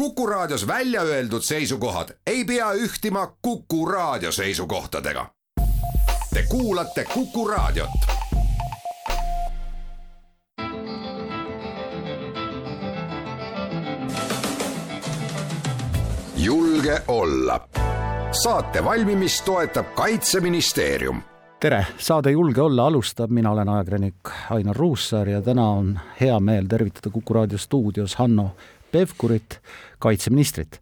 Kuku Raadios välja öeldud seisukohad ei pea ühtima Kuku Raadio seisukohtadega. Te kuulate Kuku Raadiot. julge olla. saate valmimist toetab Kaitseministeerium tere, saade Julge olla alustab, mina olen ajakirjanik Ainar Ruussaar ja täna on hea meel tervitada Kuku raadio stuudios Hanno Pevkurit, kaitseministrit.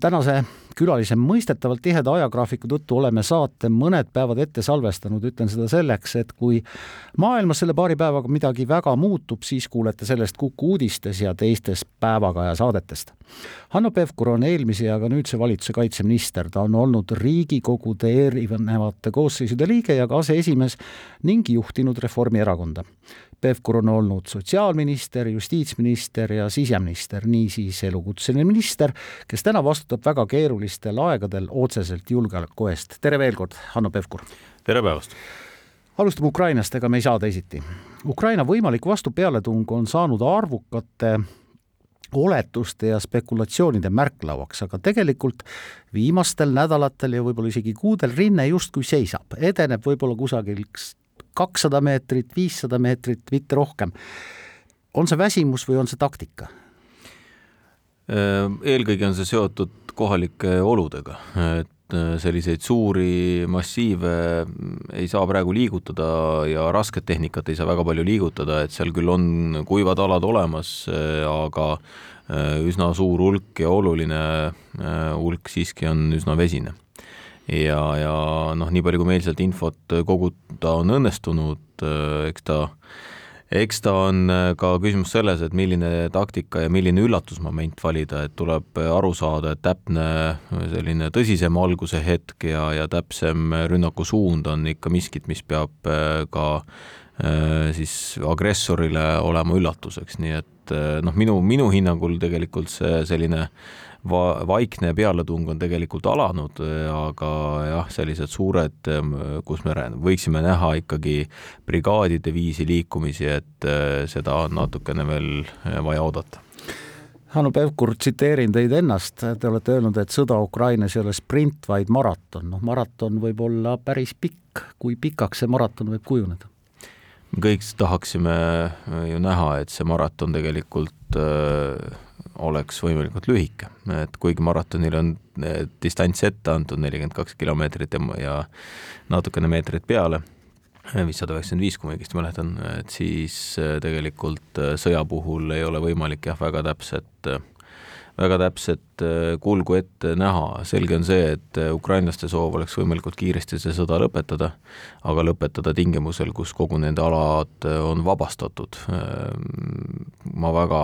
tänase külalise mõistetavalt tiheda ajagraafiku tõttu oleme saate mõned päevad ette salvestanud, ütlen seda selleks, et kui maailmas selle paari päevaga midagi väga muutub, siis kuulete sellest Kuku uudistes ja teistes päevakaja saadetest. Hanno Pevkur on eelmise ja ka nüüdse valitsuse kaitseminister, ta on olnud Riigikogude erinevate koosseisude liige ja ka aseesimees ning juhtinud Reformierakonda Pevkur on olnud sotsiaalminister, justiitsminister ja siseminister, niisiis elukutseline minister, kes täna vastutab väga keerulistel aegadel otseselt julgeoleku eest. tere veel kord, Hanno Pevkur! tere päevast! alustame Ukrainast, ega me ei saa teisiti. Ukraina võimalik vastupealetung on saanud arvukate oletuste ja spekulatsioonide märklauaks, aga tegelikult viimastel nädalatel ja võib-olla isegi kuudel rinne justkui seisab, edeneb võib-olla kusagil kakssada meetrit, viissada meetrit, mitte rohkem. on see väsimus või on see taktika? Ehm, eelkõige on see seotud kohalike oludega, et äh, selliseid suuri massiive ei saa praegu liigutada ja rasket tehnikat ei saa väga palju liigutada, et seal küll on kuivad alad olemas, äh, aga äh, üsna suur hulk ja oluline hulk siiski on üsna vesine ja, ja noh, nii palju, kui meil sealt infot koguda on õnnestunud, eks ta, eks ta on ka küsimus selles, et milline taktika ja milline üllatusmoment valida, et tuleb aru saada, et täpne selline tõsisem alguse hetk ja, ja täpsem rünnaku suund on ikka miskit, mis peab ka siis agressorile olema üllatuseks, nii et noh, minu, minu hinnangul tegelikult see selline äh, va-, vaikne pealetung on tegelikult alanud, aga jah, sellised suured, kus me võiksime näha ikkagi brigaadide viisi liikumisi, et eh, seda on natukene veel vaja oodata Hanno Pevkur, tsiteerin teid ennast, te olete öelnud, et sõda Ukrainas ei ole sprint, vaid maraton. noh, maraton võib olla päris pikk, kui pikaks see maraton võib kujuneda? me kõik tahaksime ju näha, et see maraton tegelikult äh, oleks võimalikult lühike, et kuigi maratonil on eh, distants ette antud nelikümmend kaks kilomeetrit ja, natukene meetreid peale, viissada üheksakümmend viis, kui ma õigesti mäletan, et siis tegelikult sõja puhul ei ole võimalik jah, väga täpset, väga täpset kulgu ette näha, selge on see, et ukrainlaste soov oleks võimalikult kiiresti see sõda lõpetada, aga lõpetada tingimusel, kus kogu nende alad on vabastatud. ma väga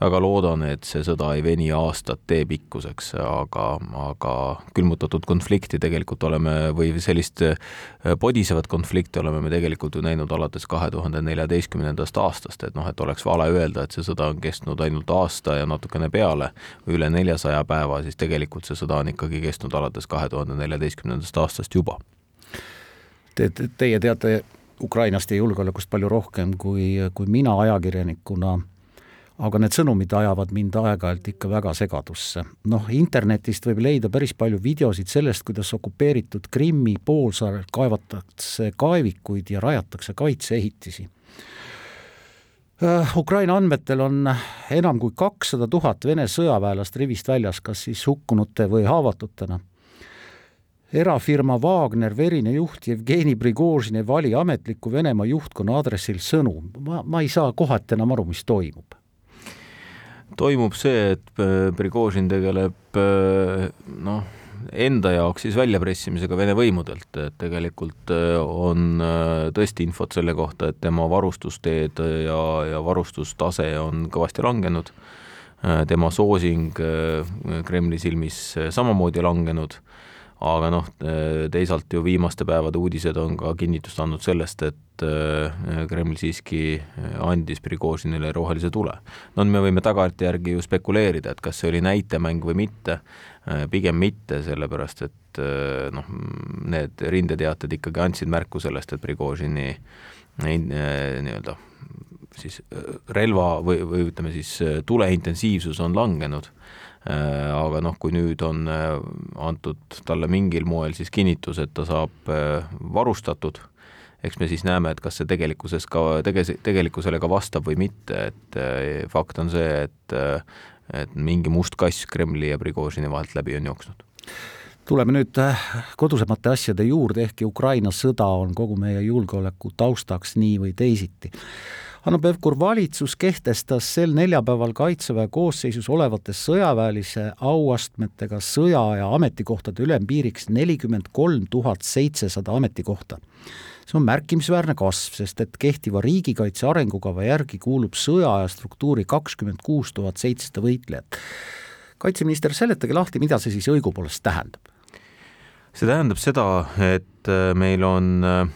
väga loodan, et see sõda ei veni aastate pikkuseks, aga, aga külmutatud konflikti tegelikult oleme, või sellist äh, podisevat konflikti oleme me tegelikult ju näinud alates kahe tuhande neljateistkümnendast aastast, et noh, et oleks vale öelda, et see sõda on kestnud ainult aasta ja natukene peale üle neljasaja päeva, siis tegelikult see sõda on ikkagi kestnud alates kahe tuhande neljateistkümnendast aastast juba. Te, teie teate Ukrainast ja julgeolekust palju rohkem kui, kui mina ajakirjanikuna aga need sõnumid ajavad mind aeg-ajalt ikka väga segadusse. noh, internetist võib leida päris palju videosid sellest, kuidas okupeeritud Krimmi poolsaarel kaevatakse kaevikuid ja rajatakse kaitseehitisi. Äh, Ukraina andmetel on enam kui kakssada tuhat Vene sõjaväelast rivist väljas, kas siis hukkunute või haavatutena erafirma Wagner verine juht Jevgeni Prigožini vali ametliku Venemaa juhtkonna aadressil sõnu. ma, ma ei saa kohati enam aru, mis toimub toimub see, et äh, Prigožin tegeleb äh, noh, enda jaoks siis väljapressimisega Vene võimudelt, et tegelikult äh, on tõesti infot selle kohta, et tema varustusteed ja, ja varustustase on kõvasti langenud, tema soosing Kremli silmis samamoodi langenud aga noh, teisalt ju viimaste päevade uudised on ka kinnitust andnud sellest, et äh, Kreml siiski andis Prigožinile rohelise tule. no me võime tagantjärgi ju spekuleerida, et kas see oli näitemäng või mitte, pigem mitte, sellepärast et noh, need rindeteated ikkagi andsid märku sellest, et Prigožini nii-öelda siis relva või, või ütleme siis tuleintensiivsus on langenud aga noh, kui nüüd on antud talle mingil moel siis kinnitus, et ta saab varustatud eks me siis näeme, et kas see tegelikkuses ka tege-, tegelikkusele ka vastab või mitte, et fakt on see, et et mingi must kass Kremli ja Prigožini vahelt läbi on jooksnud tuleme nüüd kodusemate asjade juurde, ehkki Ukraina sõda on kogu meie julgeoleku taustaks nii või teisiti. Hanno Pevkur, valitsus kehtestas sel neljapäeval Kaitseväe koosseisus olevate sõjaväelise auastmetega sõjaaja ametikohtade ülempiiriks nelikümmend kolm tuhat seitsesada ametikohta see on märkimisväärne kasv, sest et kehtiva riigikaitse arengukava järgi kuulub sõjaaja struktuuri kakskümmend kuus tuhat seitsesada võitlejat. kaitseminister, seletage lahti, mida see siis õigupoolest tähendab? see tähendab seda, et äh, meil on äh,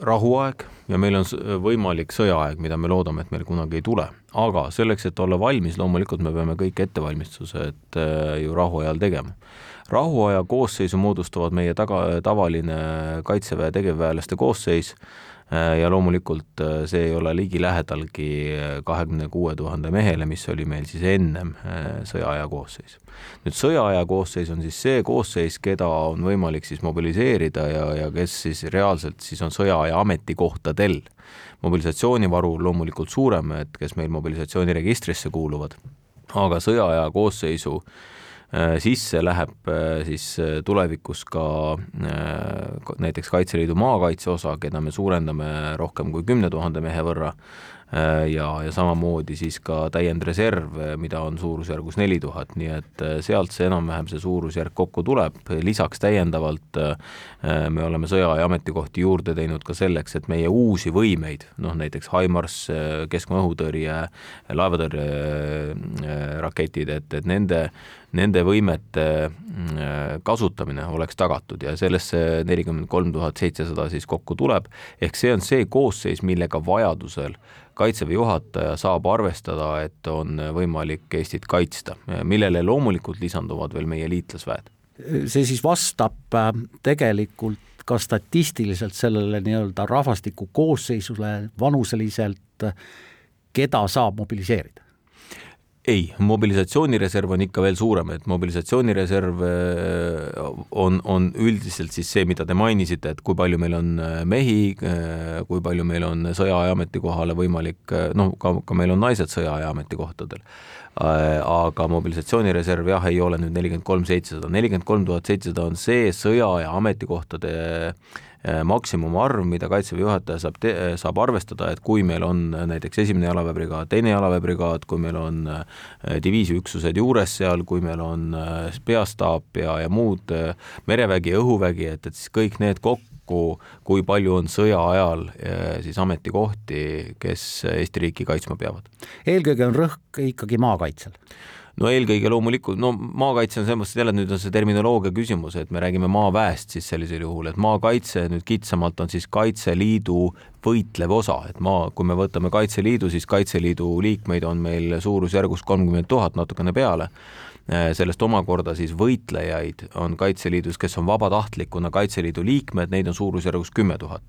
rahuaeg ja meil on võimalik sõjaaeg, mida me loodame, et meil kunagi ei tule. aga selleks, et olla valmis, loomulikult me peame kõik ettevalmistused äh, ju rahuajal tegema rahuaja koosseisu moodustavad meie taga, tavaline Kaitseväe tegevväelaste koosseis ja loomulikult äh, see ei ole ligilähedalgi kahekümne kuue tuhande mehele, mis oli meil siis ennem äh, sõjaaja koosseis. nüüd sõjaaja koosseis on siis see koosseis, keda on võimalik siis mobiliseerida ja, ja kes siis reaalselt siis on sõjaaja ametikohtadel. mobilisatsioonivaru loomulikult suurem, et kes meil mobilisatsiooniregistrisse kuuluvad, aga sõjaaja koosseisu äh, Äh, sisse läheb äh, siis äh, tulevikus ka näiteks Kaitseliidu maakaitse osa, keda me suurendame rohkem kui kümne tuhande mehe võrra. Äh, ja, ja samamoodi siis ka täiendreserv, mida on suurusjärgus neli tuhat, nii et äh, sealt see enam-vähem see suurusjärk kokku tuleb, lisaks täiendavalt äh, me oleme sõjaaja ametikohti juurde teinud ka selleks, et meie uusi võimeid, noh näiteks HIMARS, keskmaa õhutõrje, laevatõrje raketid, et, et nende nende võimete kasutamine oleks tagatud ja sellest see nelikümmend kolm tuhat seitsesada siis kokku tuleb, ehk see on see koosseis, millega vajadusel Kaitseväe juhataja saab arvestada, et on võimalik Eestit kaitsta, millele loomulikult lisanduvad veel meie liitlasväed. see siis vastab äh, tegelikult ka statistiliselt sellele nii-öelda rahvastiku koosseisule vanuseliselt, keda saab mobiliseerida? Ei, mobilisatsioonireserv on ikka veel suurem, et mobilisatsioonireserv äh, on, on üldiselt siis see, mida te mainisite, et kui palju meil on äh, mehi, äh, kui palju meil on sõjaaja ametikohale võimalik, noh, ka, ka meil on naised sõjaaja ametikohtadel. aga mobilisatsioonireserv jah, ei ole nüüd nelikümmend kolm seitsesada, nelikümmend kolm tuhat seitsesada on see sõjaaja ametikohtade äh, maksimumarv, mida Kaitseväe juhataja saab, saab arvestada, et kui meil on näiteks esimene jalaväebrigaad, teine jalaväebrigaad, kui meil on äh, diviisiüksused juures seal, kui meil on äh, peastaap ja, ja muud merevägi ja õhuvägi, et, et siis kõik need kokku, kui palju on sõja ajal siis ametikohti, kes Eesti riiki kaitsma peavad. eelkõige on rõhk ikkagi maakaitsel no eelkõige loomulikult, no maakaitse on selles mõttes jälle nüüd on see terminoloogia küsimus, et me räägime maaväest siis sellisel juhul, et maakaitse nüüd kitsamalt on siis Kaitseliidu võitlev osa, et maa, kui me võtame Kaitseliidu, siis Kaitseliidu liikmeid on meil suurusjärgus kolmkümmend tuhat, natukene peale sellest omakorda siis võitlejaid on Kaitseliidus, kes on vabatahtlikuna Kaitseliidu liikmed, neid on suurusjärgus kümme tuhat.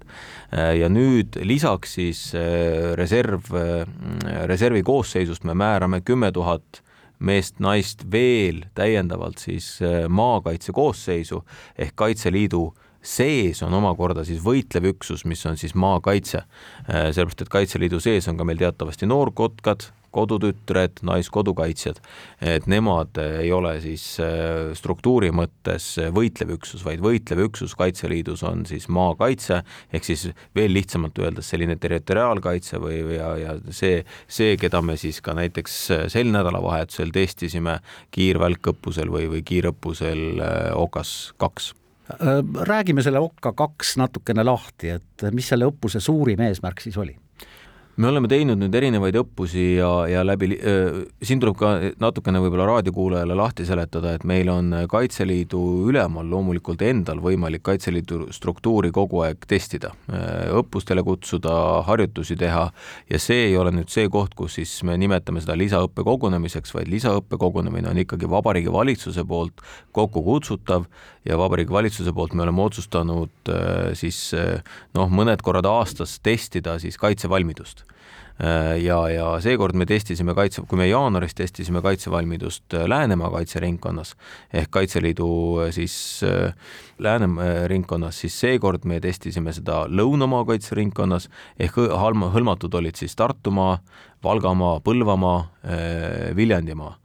ja nüüd lisaks siis äh, reserv, äh, reservi koosseisust me määrame kümme tuhat meest-naist veel täiendavalt siis äh, maakaitse koosseisu ehk Kaitseliidu sees on omakorda siis võitlev üksus, mis on siis maakaitse. Äh, sellepärast, et Kaitseliidu sees on ka meil teatavasti noorkotkad, kodutütred, naiskodukaitsjad, et nemad ei ole siis äh, struktuuri mõttes võitlev üksus, vaid võitlev üksus Kaitseliidus on siis maakaitse, ehk siis veel lihtsamalt öeldes selline territoriaalkaitse või, või ja, ja see, see, keda me siis ka näiteks sel nädalavahetusel testisime kiirvälkõppusel või, või kiirõppusel äh, Okas kaks äh, räägime selle Okka kaks natukene lahti, et mis selle õppuse suurim eesmärk siis oli? Me oleme teinud nüüd erinevaid õppusi ja, ja läbi äh,, siin tuleb ka natukene võib-olla raadiokuulajale lahti seletada, et meil on Kaitseliidu ülemal loomulikult endal võimalik Kaitseliidu struktuuri kogu aeg testida, õppustele kutsuda, harjutusi teha ja see ei ole nüüd see koht, kus siis me nimetame seda lisaõppekogunemiseks, vaid lisaõppekogunemine on ikkagi Vabariigi Valitsuse poolt kokku kutsutav ja Vabariigi Valitsuse poolt me oleme otsustanud siis noh, mõned korrad aastas testida siis kaitsevalmidust ja, ja seekord me testisime kaitse, kui me jaanuaris testisime kaitsevalmidust Läänemaa kaitseringkonnas ehk Kaitseliidu siis Läänemaa ringkonnas, siis seekord me testisime seda Lõunamaa kaitseringkonnas ehk hõlmatud olid siis Tartumaa, Valgamaa, Põlvamaa, Viljandimaa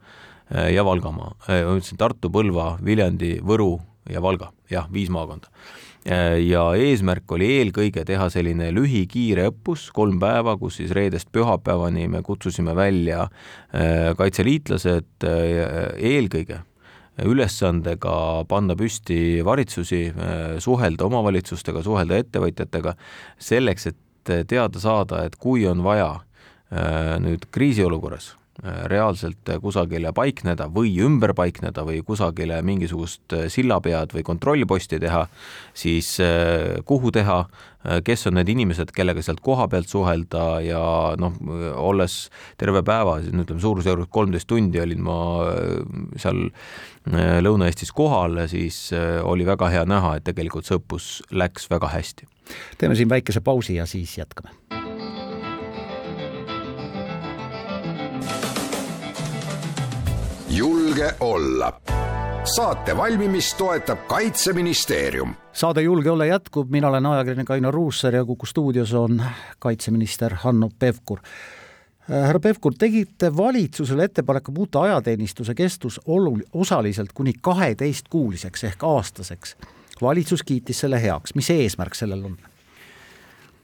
ja Valgamaa. ma ütlesin Tartu, Põlva, Viljandi, Võru ja Valga, jah, viis maakonda ja eesmärk oli eelkõige teha selline lühikiire õppus, kolm päeva, kus siis reedest pühapäevani me kutsusime välja äh, kaitseliitlased äh, eelkõige ülesandega panna püsti valitsusi, äh, suhelda omavalitsustega, suhelda ettevõtjatega, selleks, et teada saada, et kui on vaja nüüd kriisiolukorras Äh, reaalselt kusagile paikneda või ümber paikneda või kusagile mingisugust äh, sillapead või kontrollposti teha, siis äh, kuhu teha, kes on need inimesed, kellega sealt kohapealt suhelda ja noh, olles terve päeva, ütleme suurusjärgus kolmteist tundi olin ma seal Lõuna-Eestis kohal, siis oli väga hea näha, et tegelikult see õppus läks väga hästi. teeme siin väikese pausi ja siis jätkame julge olla. saate valmimist toetab Kaitseministeerium. saade Julge olla jätkub, mina olen ajakirjanik Ainar Ruussaar ja Kuku stuudios on kaitseminister Hanno Pevkur äh, härra Pevkur, tegite valitsusele ettepaneku muuta ajateenistuse kestus olul-, osaliselt kuni kaheteistkuuliseks ehk aastaseks. valitsus kiitis selle heaks, mis eesmärk sellel on?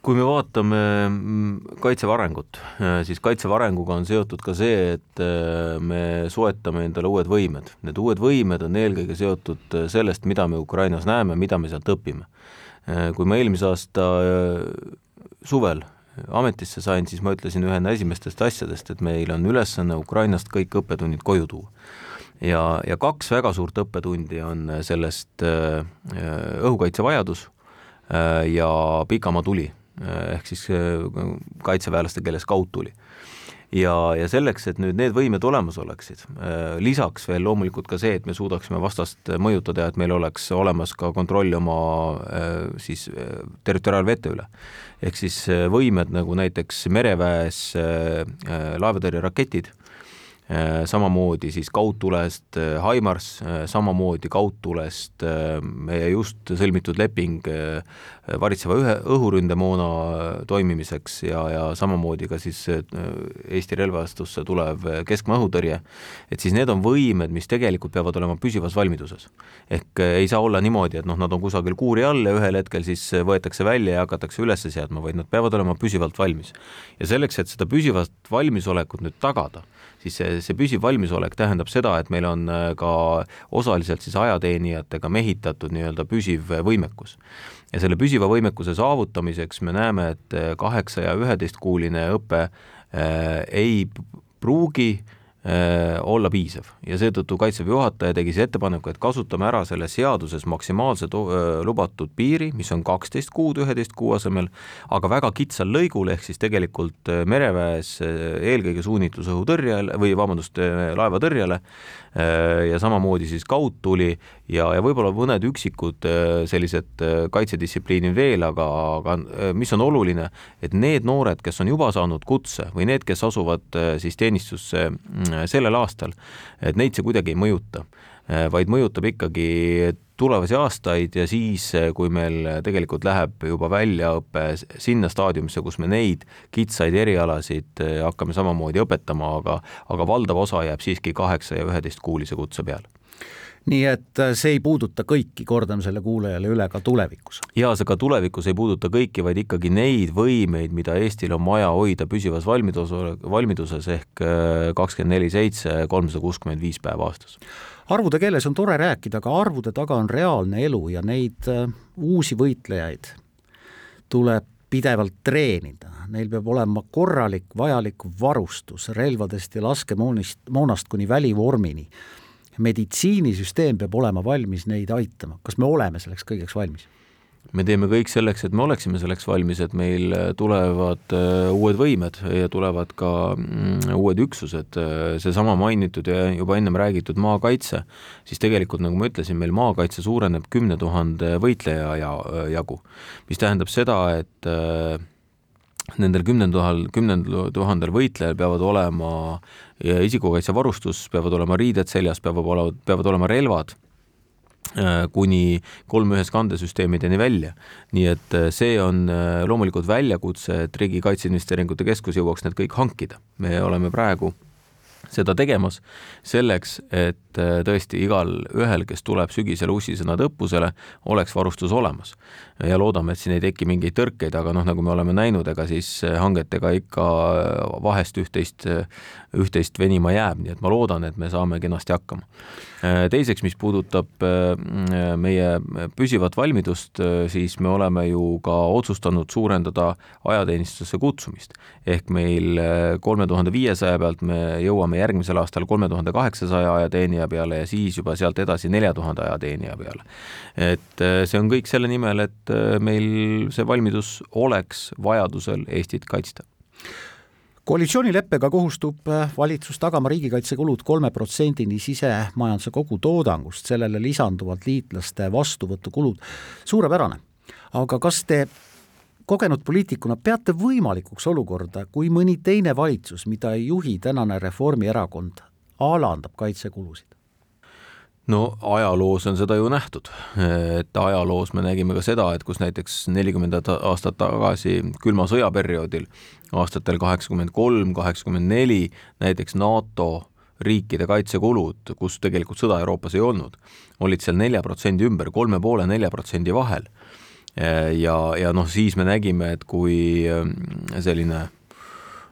Kui me vaatame mm, Kaitseväe arengut, äh, siis Kaitseväe arenguga on seotud ka see, et äh, me soetame endale uued võimed. Need uued võimed on eelkõige seotud äh, sellest, mida me Ukrainas näeme, mida me sealt õpime. kui ma eelmise aasta suvel ametisse sain, siis ma ütlesin ühena esimestest asjadest, et meil on ülesanne Ukrainast kõik õppetunnid koju tuua. ja, ja kaks väga suurt õppetundi on sellest õhukaitse vajadus ja pikamaa tuli ehk siis äh, kaitseväelaste keeles kaudtuli. ja, ja selleks, et nüüd need võimed olemas oleksid, äh, lisaks veel loomulikult ka see, et me suudaksime vastast mõjutada ja et meil oleks olemas ka kontroll oma siis territoriaalvete üle. ehk siis võimed nagu näiteks mereväes laevatõrjeraketid Äh, samamoodi siis kaudtulest äh, Haimars, äh, samamoodi kaudtulest meie just sõlmitud leping varitseva ühe õhuründemoona toimimiseks ja, ja samamoodi ka siis Eesti relvastusse tulev keskmaa õhutõrje, et siis need on võimed, mis tegelikult peavad olema püsivas valmiduses. ehk ei saa olla niimoodi, et noh, nad on kusagil kuuri all ja ühel hetkel siis võetakse välja ja hakatakse üles seadma, vaid nad peavad olema püsivalt valmis. ja selleks, et seda püsivat valmisolekut nüüd tagada, siis see, see püsiv valmisolek tähendab seda, et meil on äh, ka osaliselt siis ajateenijatega mehitatud nii-öelda püsiv võimekus. ja selle püsiva võimekuse saavutamiseks me näeme, et äh, kaheksa ja üheteistkuuline õpe äh, ei pruugi äh, Äh, olla piisav. Ja seetõttu Kaitseväe juhataja tegi siis ettepaneku, et kasutame ära selles seaduses maksimaalse äh, lubatud piiri, mis on kaksteist kuud üheteist kuu asemel, aga väga kitsal lõigul, ehk siis tegelikult äh, mereväes eelkõige suunitlus õhutõrjele või vabandust, laevatõrjele ja samamoodi siis kaudtuli ja, ja võib-olla mõned üksikud sellised kaitsedistsipliinid veel, aga, aga mis on oluline, et need noored, kes on juba saanud kutse või need, kes asuvad siis teenistusse mm, sellel aastal, et neid see kuidagi ei mõjuta, vaid mõjutab ikkagi tulevasi aastaid ja siis, kui meil tegelikult läheb juba väljaõpe sinna staadiumisse, kus me neid kitsaid erialasid hakkame samamoodi õpetama, aga, aga valdav osa jääb siiski kaheksa ja üheteistkuulise kutse peale nii et äh, see ei puuduta kõiki, kordan selle kuulajale üle, ka tulevikus. jaa, see ka tulevikus ei puuduta kõiki, vaid ikkagi neid võimeid, mida Eestil on vaja hoida püsivas valmidus, valmiduses ehk äh, kakskümmend neli seitse, kolmsada kuuskümmend viis päeva aastas. arvude keeles on tore rääkida, aga arvude taga on reaalne elu ja neid uh, uusi võitlejaid tuleb pidevalt treenida, neil peab olema korralik vajalik varustus relvadest ja laskemoonist, moonast kuni välivormini meditsiinisüsteem peab olema valmis neid aitama, kas me oleme selleks kõigeks valmis? me teeme kõik selleks, et me oleksime selleks valmis, et meil tulevad äh, uued võimed ja tulevad ka mm, uued üksused, äh, seesama mainitud ja juba ennem räägitud maakaitse, siis tegelikult nagu ma ütlesin, meil maakaitse suureneb kümne tuhande võitleja ja, jagu, mis tähendab seda, et äh, nendel kümnel tuhal, kümnel tuhandel võitlejal peavad olema isikukaitsevarustus, peavad olema riided seljas, peavad olema, peavad olema relvad äh, kuni kolm ühes kandesüsteemideni välja. nii et äh, see on äh, loomulikult väljakutse, et Riigi Kaitseinvesteeringute Keskus jõuaks need kõik hankida. me oleme praegu seda tegemas selleks, et tõesti igal ühel, kes tuleb sügisel ussisõnad õppusele, oleks varustus olemas ja loodame, et siin ei teki mingeid tõrkeid, aga noh, nagu me oleme näinud, ega siis hangetega ikka vahest üht-teist, üht-teist venima jääb, nii et ma loodan, et me saame kenasti hakkama. teiseks, mis puudutab äh, meie püsivat valmidust, siis me oleme ju ka otsustanud suurendada ajateenistusse kutsumist. ehk meil kolme tuhande viiesaja pealt me jõuame järgmisel aastal kolme tuhande kaheksasaja ajateenija peale ja siis juba sealt edasi nelja tuhande ajateenija peale. et see on kõik selle nimel, et et äh, meil see valmidus oleks vajadusel Eestit kaitsta koalitsioonileppega kohustub äh, valitsus tagama riigikaitsekulud kolme protsendini sisemajanduse kogutoodangust, sellele lisanduvalt liitlaste vastuvõtukulud. suurepärane, aga kas te kogenud poliitikuna peate võimalikuks olukorda, kui mõni teine valitsus, mida ei juhi tänane Reformierakond, alandab kaitsekulusid? No ajaloos on seda ju nähtud, et ajaloos me nägime ka seda, et kus näiteks nelikümmend aastat tagasi külma sõja perioodil, aastatel kaheksakümmend kolm, kaheksakümmend neli, näiteks NATO riikide kaitsekulud, kus tegelikult sõda Euroopas ei olnud, olid seal nelja protsendi ümber, kolme poole, nelja protsendi vahel. ja, ja noh, siis me nägime, et kui selline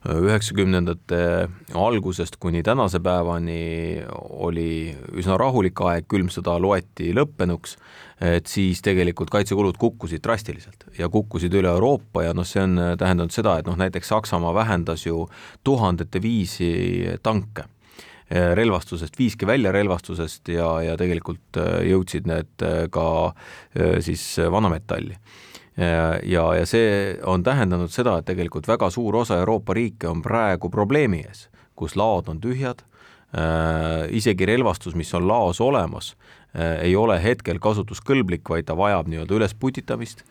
üheksakümnendate algusest kuni tänase päevani oli üsna rahulik aeg, külm sõda loeti lõppenuks, et siis tegelikult kaitsekulud kukkusid drastiliselt ja kukkusid üle Euroopa ja noh, see on tähendanud seda, et noh, näiteks Saksamaa vähendas ju tuhandete viisi tanke relvastusest, viiski välja relvastusest ja, ja tegelikult jõudsid need ka siis vanametalli ja, ja see on tähendanud seda, et tegelikult väga suur osa Euroopa riike on praegu probleemi ees, kus laod on tühjad äh,, isegi relvastus, mis on laos olemas äh,, ei ole hetkel kasutuskõlblik, vaid ta vajab nii-öelda ülesputitamist.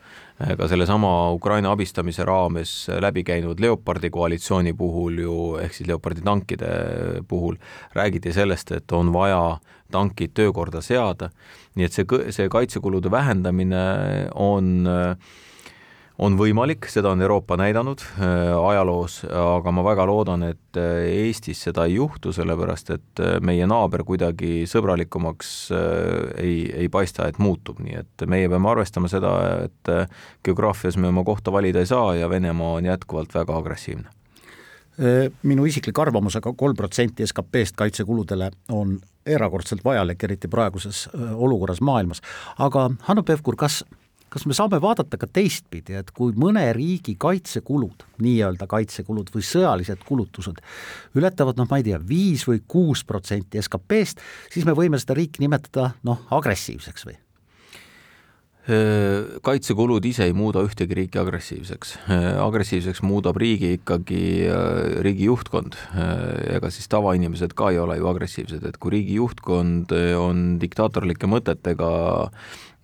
Ka sellesama Ukraina abistamise raames läbi käinud Leopardi koalitsiooni puhul ju, ehk siis Leopardi tankide puhul räägiti sellest, et on vaja tankid töökorda seada. Nii et see, see kaitsekulude vähendamine on on võimalik, seda on Euroopa näidanud äh, ajaloos, aga ma väga loodan, et äh, Eestis seda ei juhtu, sellepärast et äh, meie naaber kuidagi sõbralikumaks ei, ei paista, et muutub, nii et meie peame arvestama seda, et geograafias me oma kohta valida ei saa ja Venemaa on jätkuvalt väga agressiivne minu isiklik arvamus aga, aga kolm protsenti SKP-st kaitsekuludele on erakordselt vajalik, eriti praeguses olukorras maailmas. aga Hanno Pevkur, kas, kas me saame vaadata ka teistpidi, et kui mõne riigi kaitsekulud, nii-öelda kaitsekulud või sõjalised kulutused ületavad noh, ma ei tea, viis või kuus protsenti SKP-st, siis me võime seda riiki nimetada noh, agressiivseks või? kaitsekulud ise ei muuda ühtegi riiki agressiivseks. agressiivseks muudab riigi ikkagi riigi juhtkond. ega siis tavainimesed ka ei ole ju agressiivsed, et kui riigi juhtkond on diktaatorlike mõtetega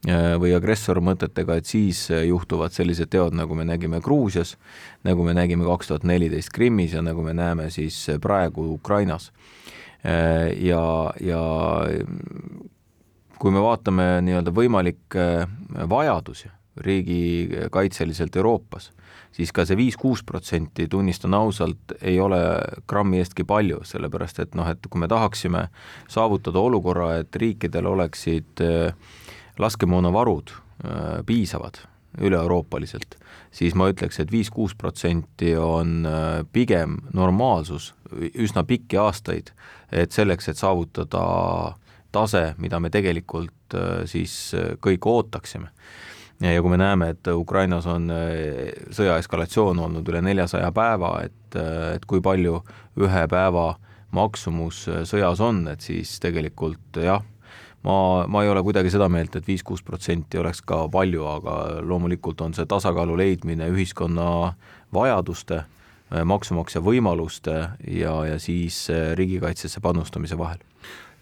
või agressormõtetega, et siis juhtuvad sellised teod, nagu me nägime Gruusias, nagu me nägime kaks tuhat neliteist Krimmis ja nagu me näeme siis praegu Ukrainas. ja, ja kui me vaatame nii-öelda võimalikke vajadusi riigikaitseliselt Euroopas, siis ka see viis-kuus protsenti, tunnistan ausalt, ei ole grammi eestki palju, sellepärast et noh, et kui me tahaksime saavutada olukorra, et riikidel oleksid äh, laskemoonavarud äh, piisavad üle-euroopaliselt, siis ma ütleks et, viis-kuus protsenti on äh, pigem normaalsus üsna pikki aastaid, et selleks, et saavutada tase, mida me tegelikult äh, siis kõik ootaksime. ja kui me näeme, et Ukrainas on sõja eskalatsioon olnud üle neljasaja päeva, et, et kui palju ühe päeva maksumus sõjas on, et siis tegelikult jah, ma, ma ei ole kuidagi seda meelt et, viis-kuus protsenti oleks ka palju, aga loomulikult on see tasakaalu leidmine ühiskonna vajaduste, maksumaksja võimaluste ja, ja siis riigikaitsesse panustamise vahel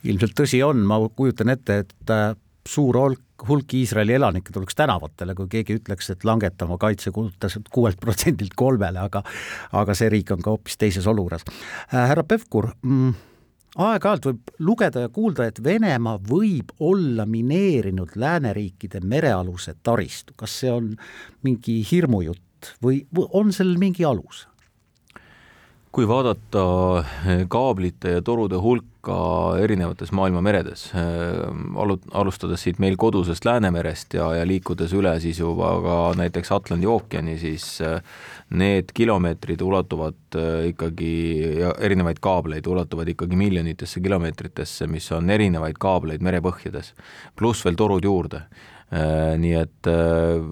ilmselt tõsi on, ma kujutan ette, et äh, suur hulk hulk Iisraeli elanikke tuleks tänavatele, kui keegi ütleks, et langetama kaitsekulutused kuuelt protsendilt kolmele, aga aga see riik on ka hoopis teises olukorras. Äh, härra Pevkur mm,, aeg-ajalt võib lugeda ja kuulda, et Venemaa võib olla mineerinud lääneriikide merealuse taristu, kas see on mingi hirmujutt või, on sellel mingi alus? Kui vaadata eh, kaablite ja torude hulka erinevates maailma meredes, eh, alu-, alustades siit meil kodusest Läänemerest ja, ja liikudes üle siis juba ka näiteks Atlandi ookeani, siis eh, need kilomeetrid ulatuvad ikkagi erinevaid kaableid ulatuvad ikkagi miljonitesse kilomeetritesse, mis on erinevaid kaableid merepõhjades, pluss veel torud juurde nii et äh,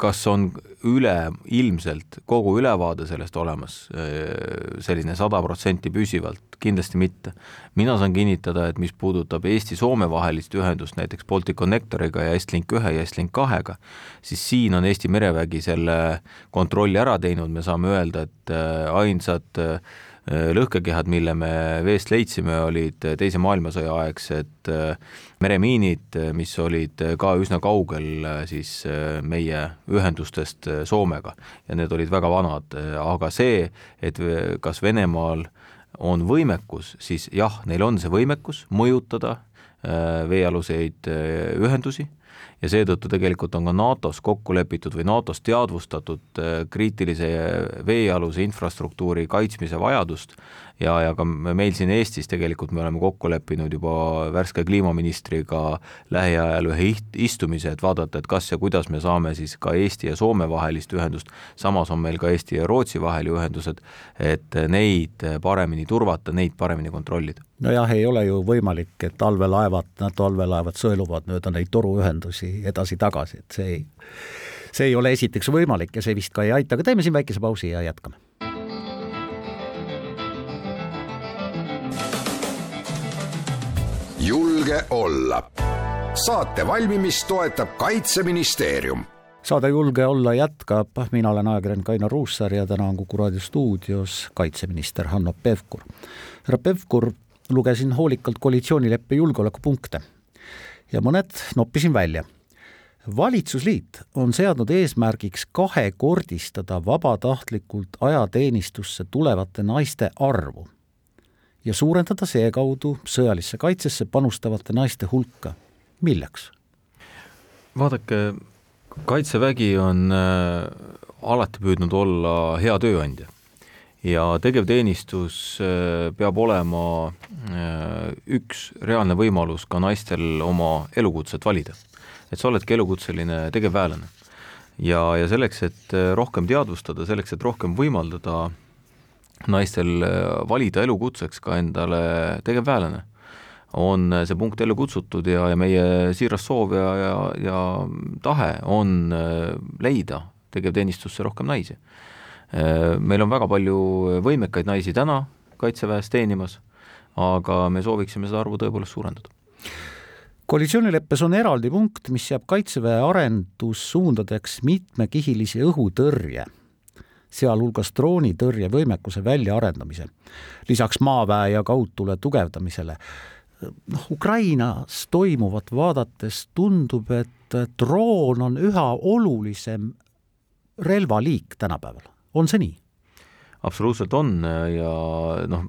kas on üleilmselt kogu ülevaade sellest olemas, äh, selline sada protsenti püsivalt, kindlasti mitte. mina saan kinnitada, et mis puudutab Eesti-Soome vahelist ühendust näiteks Balticconnectoriga ja Estlink ühe ja Estlink kahega, siis siin on Eesti merevägi selle kontrolli ära teinud, me saame öelda, et ainsad äh, Äh, lõhkekehad, mille me veest leidsime, olid Teise maailmasõja aegsed äh, meremiinid, mis olid ka üsna kaugel äh, siis meie ühendustest Soomega. Ja need olid väga vanad, aga see, et kas Venemaal on võimekus, siis jah, neil on see võimekus mõjutada veealuseid ühendusi ja seetõttu tegelikult on ka NATO-s kokku lepitud või NATO-s teadvustatud äh, kriitilise veealuse infrastruktuuri kaitsmise vajadust ja, ja ka meil siin Eestis tegelikult me oleme kokku leppinud juba värske kliimaministriga lähiajal ühe istumise, et vaadata, et kas ja kuidas me saame siis ka Eesti ja Soome vahelist ühendust, samas on meil ka Eesti ja Rootsi vahel ju ühendused, et neid paremini turvata, neid paremini kontrollida. nojah, ei ole ju võimalik, et talvelaevad, NATO allveelaevad sõeluvad mööda neid toruühendusi edasi-tagasi, et see ei, see ei ole esiteks võimalik ja see vist ka ei aita, aga teeme siin väikese pausi ja jätkame julge olla. saate valmimist toetab Kaitseministeerium saade Julge olla jätkab, mina olen ajakirjanik Ainar Ruussaar ja täna on Kuku raadio stuudios kaitseminister Hanno Pevkur. härra Pevkur, lugesin hoolikalt koalitsioonileppe julgeolekupunkte ja mõned noppisin välja. valitsusliit on seadnud eesmärgiks kahekordistada vabatahtlikult ajateenistusse tulevate naiste arvu ja suurendada seekaudu sõjalisse kaitsesse panustavate naiste hulka. milleks? vaadake, Kaitsevägi on äh, alati püüdnud olla hea tööandja ja tegevteenistus äh, peab olema äh, üks reaalne võimalus ka naistel oma elukutset valida. et sa oledki elukutseline tegevväelane. ja, ja selleks, et rohkem teadvustada, selleks, et rohkem võimaldada naistel äh, valida elukutseks ka endale tegevväelane, on see punkt ellu kutsutud ja, ja meie siiras soov ja, ja, ja tahe on äh, leida tegevteenistusse rohkem naisi. Äh, meil on väga palju võimekaid naisi täna Kaitseväes teenimas, aga me sooviksime seda arvu tõepoolest suurendada. Koalitsioonileppes on eraldi punkt, mis seab Kaitseväe arendussuundadeks mitmekihilise õhutõrje sealhulgas droonitõrjevõimekuse väljaarendamise, lisaks maaväe ja kaudtule tugevdamisele. noh, Ukrainas toimuvat vaadates tundub, et droon on üha olulisem relvaliik tänapäeval, on see nii? absoluutselt on ja noh,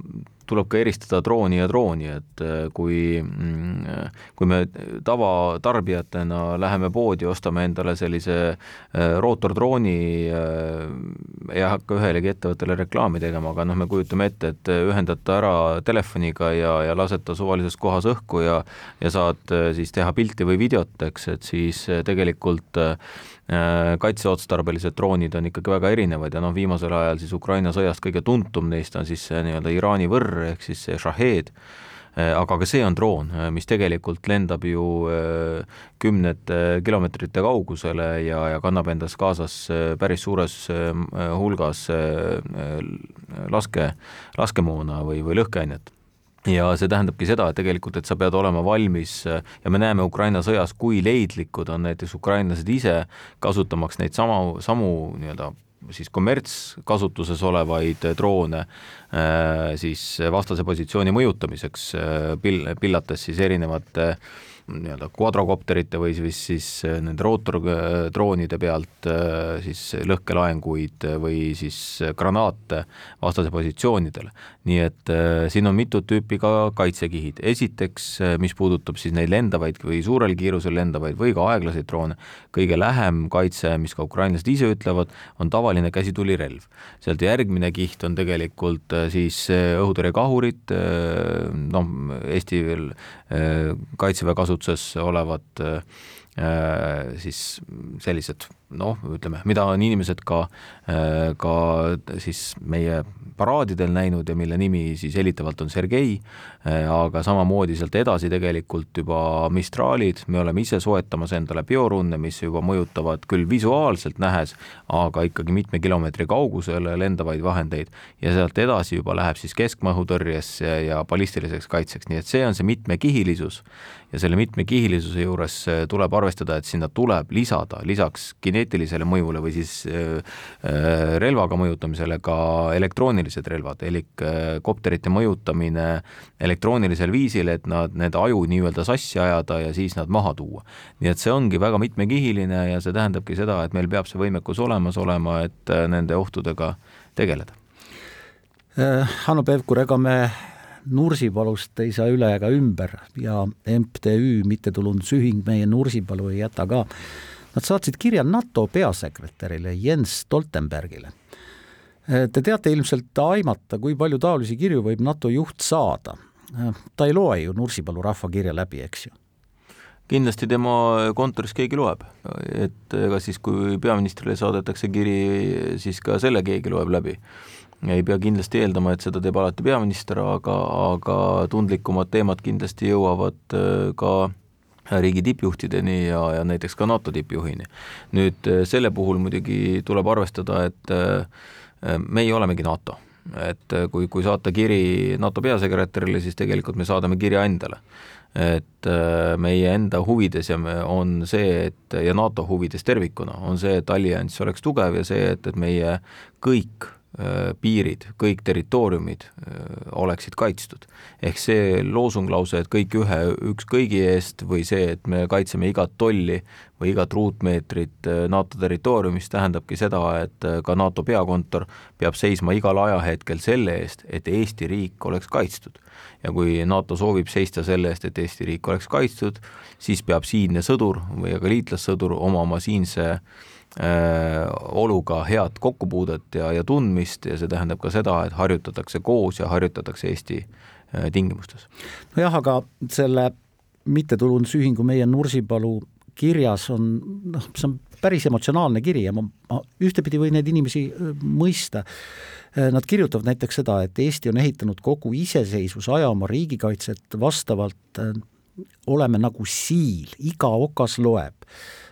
tuleb ka eristada drooni ja drooni, et äh, kui, mm, kui me tavatarbijatena läheme poodi, ostame endale sellise äh, rootordrooni, äh, ei hakka ühelegi ettevõttele reklaami tegema, aga noh, me kujutame ette, et ühendad ta ära telefoniga ja, ja lased ta suvalises kohas õhku ja ja saad siis teha pilti või videot, eks, et siis tegelikult kaitseotstarbelised droonid on ikkagi väga erinevad ja noh, viimasel ajal siis Ukraina sõjast kõige tuntum neist on siis see nii-öelda Iraani võrr, ehk siis see Shahed, äh, aga ka see on droon, äh, mis tegelikult lendab ju äh, kümnete kilomeetrite kaugusele ja, ja kannab endas kaasas päris suures hulgas laske, laskemoona või, või lõhkeainet ja see tähendabki seda, et tegelikult, et sa pead olema valmis ja me näeme Ukraina sõjas, kui leidlikud on näiteks ukrainlased ise kasutamaks neid sama, samu nii-öelda siis kommertskasutuses olevaid droone äh, siis vastase positsiooni mõjutamiseks, äh, pil-, pillates siis erinevate nii-öelda kvadrokopterite või siis, siis nende rootordroonide pealt siis lõhkelaenguid või siis granaate vastase positsioonidele. nii et siin on mitut tüüpi ka kaitsekihid, esiteks mis puudutab siis neid lendavaid või suurel kiirusel lendavaid või ka aeglaseid droone, kõige lähem kaitse, mis ka ukrainlased ise ütlevad, on tavaline käsitulirelv. sealt järgmine kiht on tegelikult siis õhutõrjekahurid, noh, Eesti veel kaitseväe kasutuses olevad siis sellised noh, ütleme, mida on inimesed ka, ka siis meie paraadidel näinud ja mille nimi siis hellitavalt on Sergei, aga samamoodi sealt edasi tegelikult juba Mistralid, me oleme ise soetamas endale biorunne, mis juba mõjutavad küll visuaalselt nähes, aga ikkagi mitme kilomeetri kaugusele lendavaid vahendeid. Ja sealt edasi juba läheb siis keskmaa-õhutõrjesse ja ballistiliseks kaitseks, nii et see on see mitmekihilisus. Ja selle mitmekihilisuse juures tuleb arvestada, et sinna tuleb lisada lisaks kineetilisele mõjule või siis äh, äh, relvaga mõjutamisele ka elektroonilised relvad, elik äh, kopterite mõjutamine elektroonilisel viisil, et nad, need aju nii-öelda sassi ajada ja siis nad maha tuua. nii et see ongi väga mitmekihiline ja see tähendabki seda, et meil peab see võimekus olemas olema, et nende ohtudega tegeleda. Hanno Pevkur, ega me Nursipalust ei saa üle ega ümber ja MTÜ, mittetulundusühing Meie Nursipalu ei jäta ka. Nad saatsid kirja NATO peasekretärile Jens Stoltenbergile. Te teate ilmselt aimata, kui palju taolisi kirju võib NATO juht saada. ta ei loe ju Nursipalu rahvakirja läbi, eks ju kindlasti tema kontoris keegi loeb, et ega siis, kui peaministrile saadetakse kiri, siis ka selle keegi loeb läbi ei pea kindlasti eeldama, et seda teeb alati peaminister, aga, aga tundlikumad teemad kindlasti jõuavad äh, ka riigi tippjuhtideni ja, ja näiteks ka NATO tippjuhini. nüüd äh, selle puhul muidugi tuleb arvestada, et äh, meie olemegi NATO. et kui, kui saata kiri NATO peasekretärile, siis tegelikult me saadame kirja endale. et meie enda huvides ja me, on see, et ja NATO huvides tervikuna on see, et allianss oleks tugev ja see, et, et meie kõik Äh, piirid, kõik territooriumid äh, oleksid kaitstud. ehk see loosunglause, et kõik ühe, üks kõigi eest või see, et me kaitseme igat tolli või igat ruutmeetrit äh, NATO territooriumist, tähendabki seda, et ka NATO peakontor peab seisma igal ajahetkel selle eest, et Eesti riik oleks kaitstud. ja kui NATO soovib seista selle eest, et Eesti riik oleks kaitstud, siis peab siinne sõdur või ka liitlassõdur omama siinse äh, Äh, oluga head kokkupuudet ja, ja tundmist ja see tähendab ka seda, et harjutatakse koos ja harjutatakse Eesti äh, tingimustes. nojah, aga selle mittetulundusühingu Meie Nursipalu kirjas on noh, see on päris emotsionaalne kiri ja ma, ma ühtepidi võin neid inimesi äh, mõista. Nad kirjutavad näiteks seda, et Eesti on ehitanud kogu iseseisvusaja oma riigikaitset vastavalt oleme nagu siil, iga okas loeb.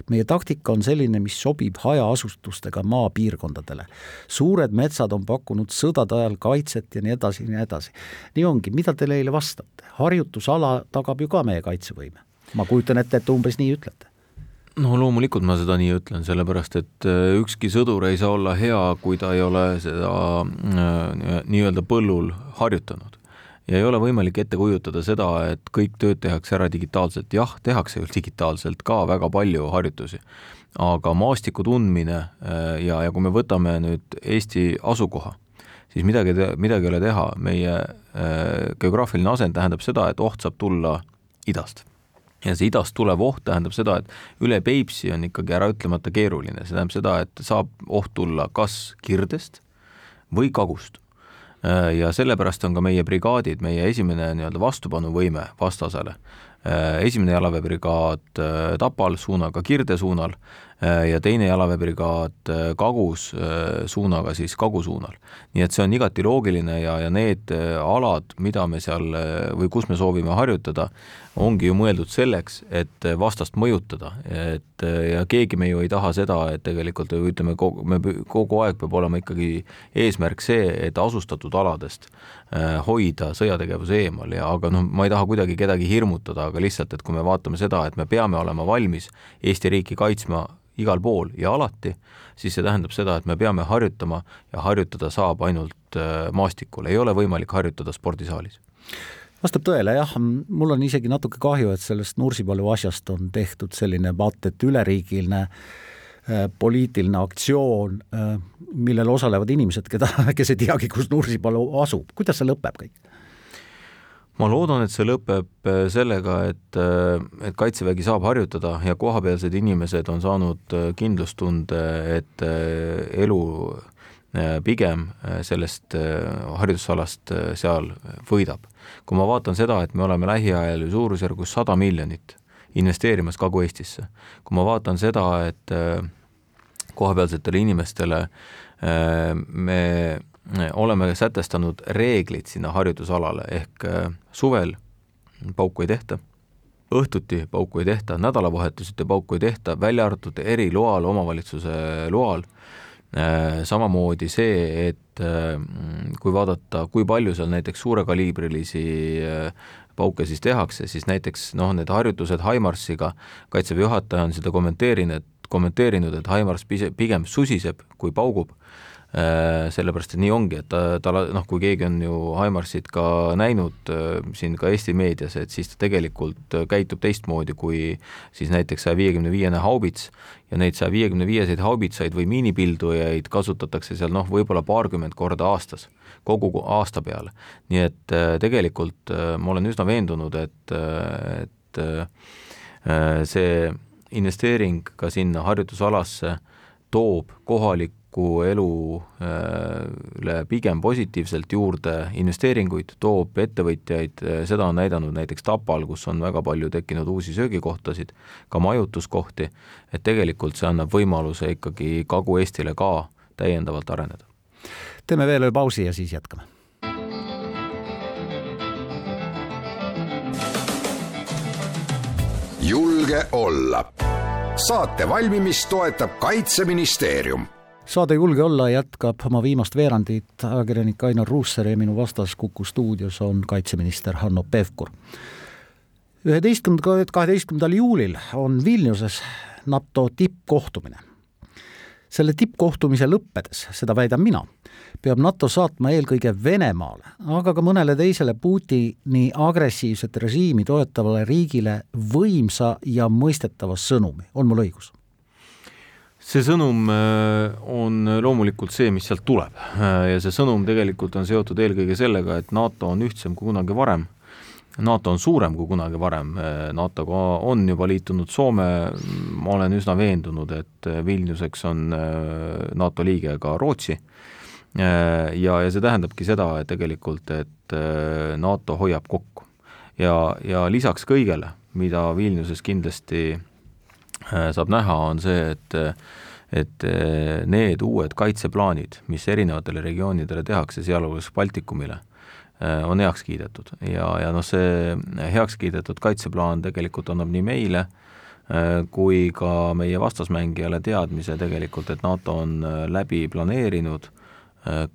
meie taktika on selline, mis sobib hajaasustustega maapiirkondadele. suured metsad on pakkunud sõdade ajal kaitset ja nii edasi ja nii edasi. nii ongi, mida te neile vastate? harjutusala tagab ju ka meie kaitsevõime. ma kujutan ette, et te umbes nii ütlete no loomulikult ma seda nii ütlen, sellepärast et äh, ükski sõdur ei saa olla hea, kui ta ei ole seda äh, nii-öelda põllul harjutanud ja ei ole võimalik ette kujutada seda, et kõik tööd tehakse ära digitaalselt, jah, tehakse ju digitaalselt ka väga palju harjutusi, aga maastiku tundmine äh, ja, ja kui me võtame nüüd Eesti asukoha, siis midagi, midagi ei ole teha, meie äh, geograafiline asend tähendab seda, et oht saab tulla idast. Ja see idast tulev oht tähendab seda, et üle Peipsi on ikkagi äraütlemata keeruline, see tähendab seda, et saab oht tulla kas kirdest või kagust ja sellepärast on ka meie brigaadid, meie esimene nii-öelda vastupanuvõime vastasele. Äh, esimene jalaväebrigaad äh, Tapal suunaga Kirde suunal ja teine jalaväebrigaad Kagus suunaga siis Kagu suunal. nii et see on igati loogiline ja, ja need alad, mida me seal või kus me soovime harjutada, ongi ju mõeldud selleks, et vastast mõjutada, et ja keegi me ju ei taha seda, et tegelikult ütleme, kogu, me kogu aeg peab olema ikkagi eesmärk see, et asustatud aladest äh, hoida sõjategevuse eemal ja aga noh, ma ei taha kuidagi kedagi hirmutada, aga lihtsalt, et kui me vaatame seda, et me peame olema valmis Eesti riiki kaitsma igal pool ja alati, siis see tähendab seda, et me peame harjutama ja harjutada saab ainult äh, maastikul, ei ole võimalik harjutada spordisaalis. Vastab tõele, jah, mul on isegi natuke kahju, et sellest Nursipalu asjast on tehtud selline vaat et üleriigiline äh, poliitiline aktsioon, äh, millel osalevad inimesed, keda, kes ei teagi, kus Nursipalu asub, kuidas see lõpeb kõik? Ma loodan, et see lõpeb äh, sellega, et, et Kaitsevägi saab harjutada ja kohapealsed inimesed on saanud kindlustunde, et elu pigem sellest harjutusalast seal võidab. Kui ma vaatan seda, et me oleme lähiajal ju suurusjärgus sada miljonit investeerimas Kagu-Eestisse, kui ma vaatan seda, et äh, kohapealsetele inimestele äh, me oleme sätestanud reeglid sinna harjutusalale, ehk äh, suvel pauku ei tehta, õhtuti pauku ei tehta, nädalavahetuseti pauku ei tehta, välja arvatud eriloal, omavalitsuse loal Äh, samamoodi see, et äh, kui vaadata, kui palju seal näiteks suurekaliibrilisi pauke siis tehakse, siis näiteks noh, need harjutused Haimarsiga, Kaitseväe juhataja on seda kommenteerinud, kommenteerinud, et Haimars pigem susiseb, kui paugub sellepärast et nii ongi, et ta, ta noh, kui keegi on ju Haimarsit ka näinud äh, siin ka Eesti meedias, et siis ta tegelikult äh, käitub teistmoodi kui siis näiteks saja viiekümne viiene haubits ja neid saja viiekümne viieseid haubitsaid või miinipildujaid kasutatakse seal noh, võib-olla paarkümmend korda aastas, kogu aasta peale. nii et tegelikult ma olen üsna veendunud, et, et see investeering ka sinna harjutusalasse toob kohalik kohaliku elule pigem positiivselt juurde investeeringuid, toob ettevõtjaid, seda on näidanud näiteks Tapal, kus on väga palju tekkinud uusi söögikohtasid, ka majutuskohti, et tegelikult see annab võimaluse ikkagi Kagu-Eestile ka täiendavalt areneda. teeme veel ühe pausi ja siis jätkame. julge olla saate valmimist toetab Kaitseministeerium saade Julge olla jätkab oma viimast veerandit, ajakirjanik Ainar Ruussaar ja minu vastas Kuku stuudios on kaitseminister Hanno Pevkur. üheteistkümnendal, kaheteistkümnendal juulil on Vilniuses NATO tippkohtumine. selle tippkohtumise lõppedes, seda väidan mina, peab NATO saatma eelkõige Venemaale, aga ka mõnele teisele Putini agressiivset režiimi toetavale riigile võimsa ja mõistetava sõnumi, on mul õigus? See sõnum äh, on loomulikult see, mis sealt tuleb äh, ja see sõnum tegelikult on seotud eelkõige sellega, et NATO on ühtsem kui kunagi varem. NATO on suurem kui kunagi varem, äh, NATO-ga on juba liitunud Soome, ma olen üsna veendunud, et Vilniuseks on NATO liige ka Rootsi ja, ja see tähendabki seda, et tegelikult, et NATO hoiab kokku. ja, ja lisaks kõigele, mida Vilniuses kindlasti saab näha, on see, et et eh, need uued kaitseplaanid, mis erinevatele regioonidele tehakse, sealhulgas Baltikumile, eh, on heaks kiidetud. Ja, ja noh, see heaks kiidetud kaitseplaan tegelikult annab nii meile kui ka meie vastasmängijale teadmise tegelikult, et NATO on läbi planeerinud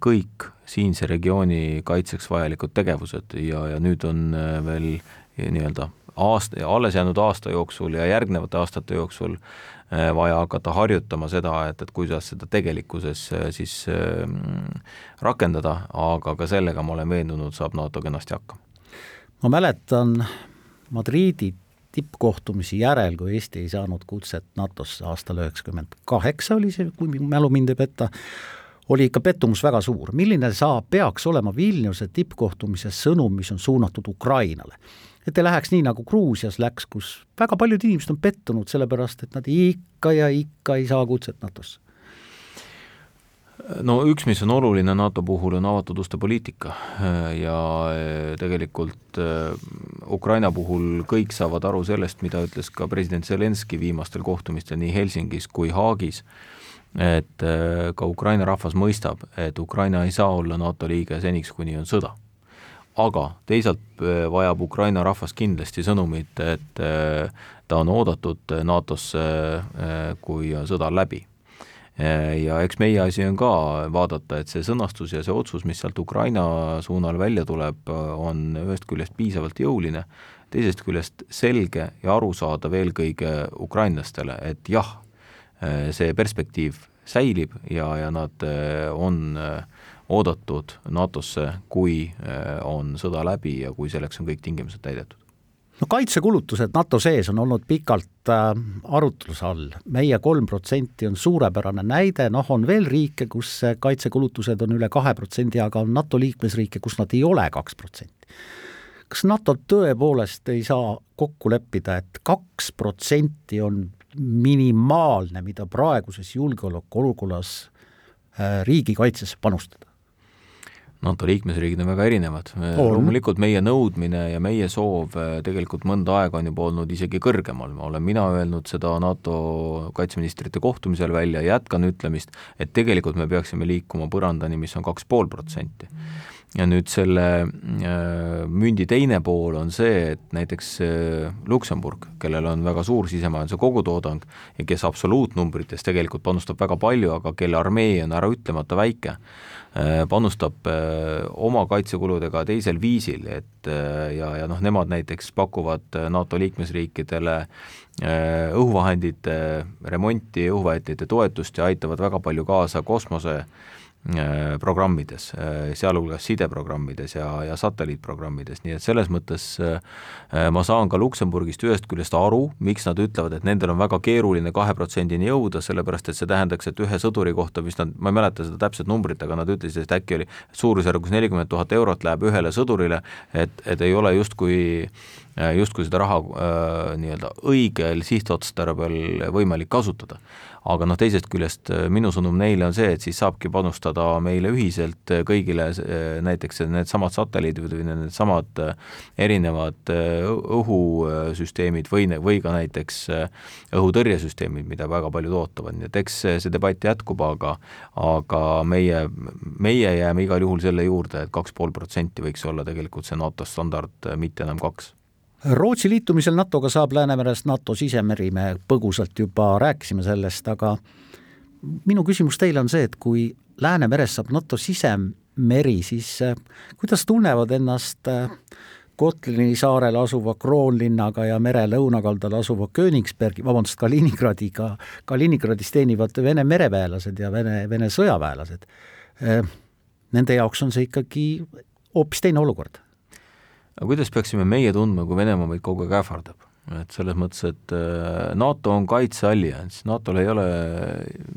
kõik siinse regiooni kaitseks vajalikud tegevused. Ja, ja nüüd on veel nii-öelda aasta, alles jäänud aasta jooksul ja järgnevate aastate jooksul Äh, vaja hakata harjutama seda, et, et kuidas seda tegelikkuses äh, siis äh, rakendada, aga ka sellega ma olen veendunud, saab NATO kenasti hakkama. ma mäletan Madriidi tippkohtumisi järel, kui Eesti ei saanud kutset NATO-sse aastal üheksakümmend kaheksa oli see, kui mälu mind ei peta, oli ikka pettumus väga suur, milline saab, peaks olema Vilniuse tippkohtumise sõnum, mis on suunatud Ukrainale? Et ei läheks nii, nagu Gruusias läks, kus väga paljud inimesed on pettunud, sellepärast et nad ikka ja ikka ei saa kutset NATO-sse. No üks, mis on oluline NATO puhul, on avatud uste poliitika. Ja tegelikult äh, Ukraina puhul kõik saavad aru sellest, mida ütles ka president Zelenskõi viimastel kohtumistel nii Helsingis kui Haagis, et äh, ka Ukraina rahvas mõistab, et Ukraina ei saa olla NATO liige seniks, kuni on sõda aga teisalt äh, vajab Ukraina rahvas kindlasti sõnumit, et äh, ta on oodatud NATO-sse, kui sõda on läbi. ja eks meie asi on ka vaadata, et see sõnastus ja see otsus, mis sealt Ukraina suunal välja tuleb, on ühest küljest piisavalt jõuline, teisest küljest selge ja arusaadav eelkõige ukrainlastele, et jah, see perspektiiv säilib ja, ja nad on oodatud NATO-sse, kui on sõda läbi ja kui selleks on kõik tingimused täidetud. No kaitsekulutused NATO sees on olnud pikalt äh, arutluse all, meie kolm protsenti on suurepärane näide, noh, on veel riike, kus kaitsekulutused on üle kahe protsendi, aga on NATO liikmesriike, kus nad ei ole kaks protsenti. kas NATO tõepoolest ei saa kokku leppida, et kaks protsenti on minimaalne, mida praeguses julgeolekuolukorras äh, riigikaitsesse panustada? NATO liikmesriigid on väga erinevad. loomulikult meie nõudmine ja meie soov eh, tegelikult mõnda aega on juba olnud isegi kõrgemal, olen mina öelnud seda NATO kaitseministrite kohtumisel välja, jätkan ütlemist, et tegelikult me peaksime liikuma põrandani, mis on kaks pool protsenti ja nüüd selle äh, mündi teine pool on see, et näiteks äh, Luksemburg, kellel on väga suur sisemajanduse kogutoodang ja kes absoluutnumbrites tegelikult panustab väga palju, aga kelle armee on äraütlemata väike, äh, panustab oma kaitsekuludega teisel viisil, et ja, ja noh, nemad näiteks pakuvad NATO liikmesriikidele õhuvahendite remonti, õhuvahendite toetust ja aitavad väga palju kaasa kosmose Äh, programmides, äh, sealhulgas sideprogrammides ja, ja satelliitprogrammides, nii et selles mõttes äh, ma saan ka Luksemburgist ühest küljest aru, miks nad ütlevad, et nendel on väga keeruline kahe protsendini jõuda, sellepärast et see tähendaks, et ühe sõduri kohta, mis nad, ma ei mäleta seda täpset numbrit, aga nad ütlesid, et äkki oli suurusjärgus nelikümmend tuhat eurot läheb ühele sõdurile, et, et ei ole justkui justkui seda raha äh, nii-öelda õigel sihtotstarbel võimalik kasutada. Aga noh, teisest küljest äh, minu sõnum neile on see, et siis saabki panustada meile ühiselt äh, kõigile äh, näiteks needsamad satelliidid või needsamad erinevad õhusüsteemid või, või ka näiteks õhutõrjesüsteemid, mida väga paljud ootavad, nii et eks see debatt jätkub, aga aga meie, meie jääme igal juhul selle juurde, et kaks pool protsenti võiks olla tegelikult see NATO standard, mitte enam kaks Rootsi liitumisel NATO-ga saab Läänemerest NATO sisemeri, me põgusalt juba rääkisime sellest, aga minu küsimus teile on see, et kui Läänemerest saab NATO sisemeri, siis äh, kuidas tunnevad ennast äh, Kotlini saarel asuva Kroonlinnaga ja mere lõunakaldal asuva Königsbergi, vabandust, Kaliningradiga, Kaliningradis teenivad Vene mereväelased ja Vene, Vene sõjaväelased. Äh, nende jaoks on see ikkagi hoopis teine olukord aga kuidas peaksime meie tundma, kui Venemaa meid kogu aeg ähvardab? et selles mõttes, et äh, NATO on kaitseallianss, NATO-l ei ole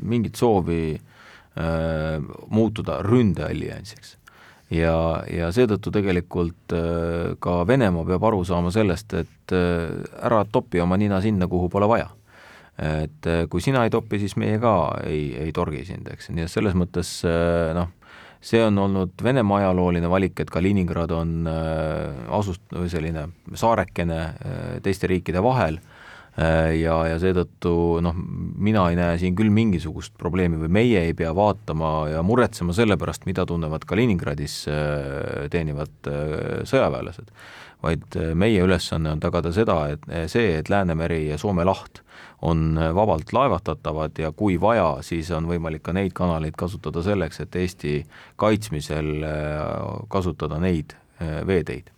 mingit soovi äh, muutuda ründealliansiks. ja, ja seetõttu tegelikult äh, ka Venemaa peab aru saama sellest, et äh, ära topi oma nina sinna, kuhu pole vaja et äh, kui sina ei topi, siis meie ka ei, ei torgi sind, eks, nii et selles mõttes äh, noh, see on olnud Venemaa ajalooline valik, et Kaliningrad on äh, asust-, selline saarekene äh, teiste riikide vahel ja, ja seetõttu noh, mina ei näe siin küll mingisugust probleemi või meie ei pea vaatama ja muretsema selle pärast, mida tunnevad Kaliningradis teenivad sõjaväelased, vaid meie ülesanne on tagada seda, et see, et Läänemeri ja Soome laht on vabalt laevatatavad ja kui vaja, siis on võimalik ka neid kanaleid kasutada selleks, et Eesti kaitsmisel äh, kasutada neid äh, veeteid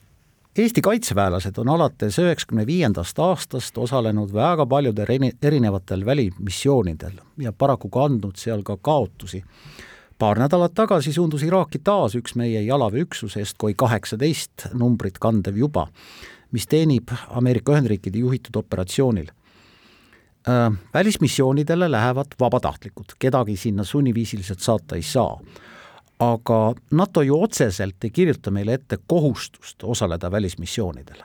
Eesti kaitseväelased on alates üheksakümne viiendast aastast osalenud väga paljudel erinevatel välimissioonidel ja paraku kandnud seal ka kaotusi. paar nädalat tagasi suundus Iraaki taas üks meie jalaväeüksus Estkoi kaheksateist numbrit kandev juba, mis teenib Ameerika Ühendriikide juhitud operatsioonil välismissioonidele lähevad vabatahtlikud, kedagi sinna sunniviisiliselt saata ei saa. Aga NATO ju otseselt ei kirjuta meile ette kohustust osaleda välismissioonidel.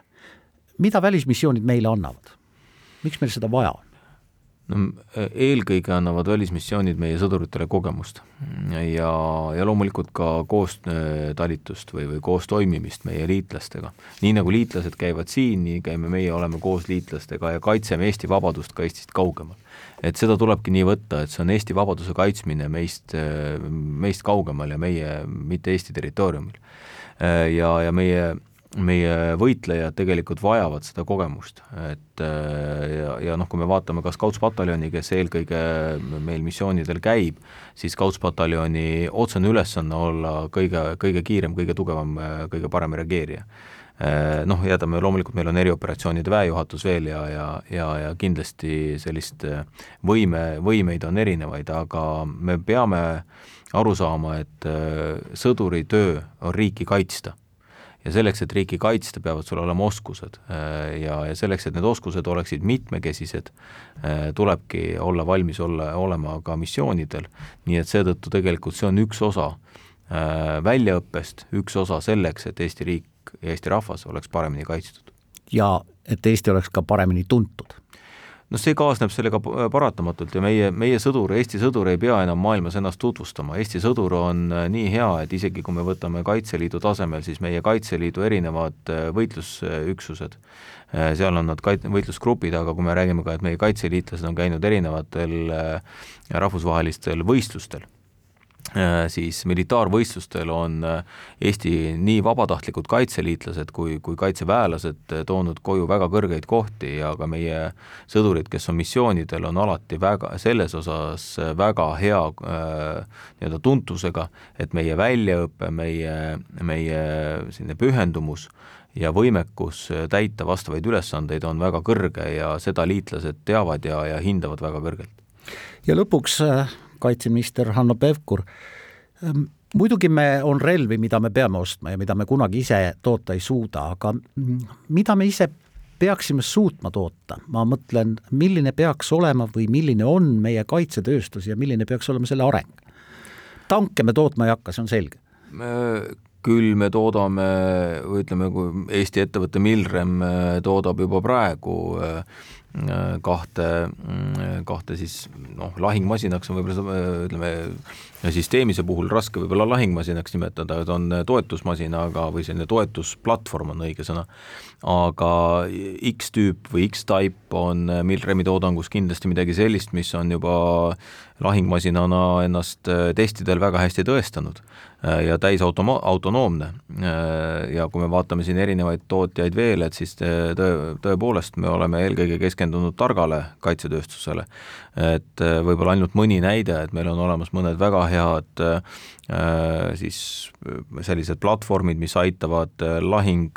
mida välismissioonid meile annavad? miks meil seda vaja on? No eelkõige annavad välismissioonid meie sõduritele kogemust ja, ja loomulikult ka koostalitust või, või koos toimimist meie liitlastega. nii nagu liitlased käivad siin, nii käime meie, oleme koos liitlastega ja kaitseme Eesti vabadust ka Eestist kaugemal. et seda tulebki nii võtta, et see on Eesti vabaduse kaitsmine meist, meist kaugemal ja meie, mitte Eesti territooriumil. ja, ja meie meie võitlejad tegelikult vajavad seda kogemust, et äh, ja, ja noh, kui me vaatame ka Scouts-pataljoni, kes eelkõige meil missioonidel käib, siis Scouts-pataljoni otsene ülesanne olla kõige, kõige kiirem, kõige tugevam, kõige parem reageerija. noh, jätame loomulikult, meil on erioperatsioonide väejuhatus veel ja, ja, ja, ja kindlasti sellist võime, võimeid on erinevaid, aga me peame aru saama, et sõduri töö on riiki kaitsta ja selleks, et riiki kaitsta, peavad sul olema oskused. Äh, ja, ja selleks, et need oskused oleksid mitmekesised, äh, tulebki olla valmis olla, olema ka missioonidel, nii et seetõttu tegelikult see on üks osa äh, väljaõppest, üks osa selleks, et Eesti riik ja Eesti rahvas oleks paremini kaitstud. ja et Eesti oleks ka paremini tuntud noh, see kaasneb sellega paratamatult ja meie, meie sõdur, Eesti sõdur ei pea enam maailmas ennast tutvustama, Eesti sõdur on äh, nii hea, et isegi kui me võtame Kaitseliidu tasemel, siis meie Kaitseliidu erinevad äh, võitlusüksused, äh, seal on nad kait-, võitlusgrupid, aga kui me räägime ka, et meie kaitseliitlased on käinud erinevatel rahvusvahelistel võistlustel siis militaarvõistlustel on äh, Eesti nii vabatahtlikud kaitseliitlased kui, kui kaitseväelased äh, toonud koju väga kõrgeid kohti ja ka meie sõdurid, kes on missioonidel, on alati väga, selles osas väga hea nii-öelda tuntusega, et meie väljaõpe, meie, meie selline pühendumus ja võimekus täita vastavaid ülesandeid on väga kõrge ja seda liitlased teavad ja, ja hindavad väga kõrgelt. ja lõpuks kaitseminister Hanno Pevkur. Ehm, muidugi me, on relvi, mida me peame ostma ja mida me kunagi ise toota ei suuda, aga mida me ise peaksime suutma toota, ma mõtlen, milline peaks olema või milline on meie kaitsetööstus ja milline peaks olema selle areng? tanke me tootma ei hakka, see on selge küll me toodame, või ütleme, kui Eesti ettevõte Milrem äh, toodab juba praegu äh, kahte, mm, kahte siis noh, lahingmasinaks on võib-olla ütleme, siis Teemise puhul raske võib-olla lahingmasinaks nimetada, ta on toetusmasin, aga, või selline toetusplatvorm on õige sõna, aga X-tüüp või X-type on Milremi toodangus kindlasti midagi sellist, mis on juba lahingmasinana ennast testidel väga hästi tõestanud Äh, ja täisautoma-, autonoomne. Äh, ja kui me vaatame siin erinevaid tootjaid veel, et siis tõe, tõepoolest me oleme eelkõige keskendunud targale kaitsetööstusele. et äh, võib-olla ainult mõni näide, et meil on olemas mõned väga head siis sellised platvormid, mis aitavad lahing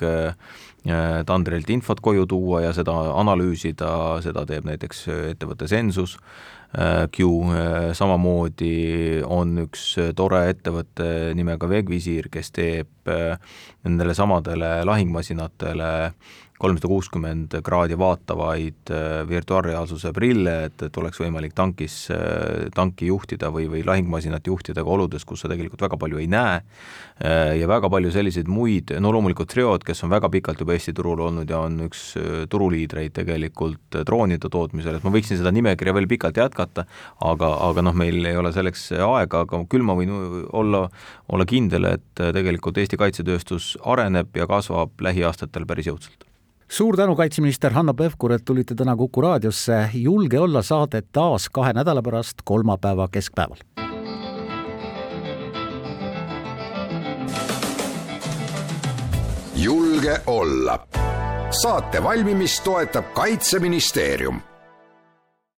tandrilt infot koju tuua ja seda analüüsida, seda teeb näiteks ettevõte Sensus Äh, Q, äh, samamoodi on üks äh, tore ettevõte nimega Vegvisiir, kes teeb nendele samadele lahingmasinatele kolmsada kuuskümmend kraadi vaatavaid äh, virtuaalreaalsuse prille, et, et oleks võimalik tankis, äh, tanki juhtida või, või lahingmasinat juhtida ka oludes, kus sa tegelikult väga palju ei näe, äh, ja väga palju selliseid muid, no loomulikult Triod, kes on väga pikalt juba Eesti turul olnud ja on üks turuliidreid tegelikult droonide tootmisel, et ma võiksin seda nimekirja veel pikalt jätkata, aga, aga noh, meil ei ole selleks aega, aga küll ma võin olla, olla kindel, et tegelikult Eesti kaitsetööstus areneb ja kasvab lähiaastatel päris jõudsalt suur tänu, kaitseminister Hanno Pevkur, et tulite täna Kuku raadiosse. julge olla saadet taas kahe nädala pärast, kolmapäeva keskpäeval. julge olla. saate valmimist toetab Kaitseministeerium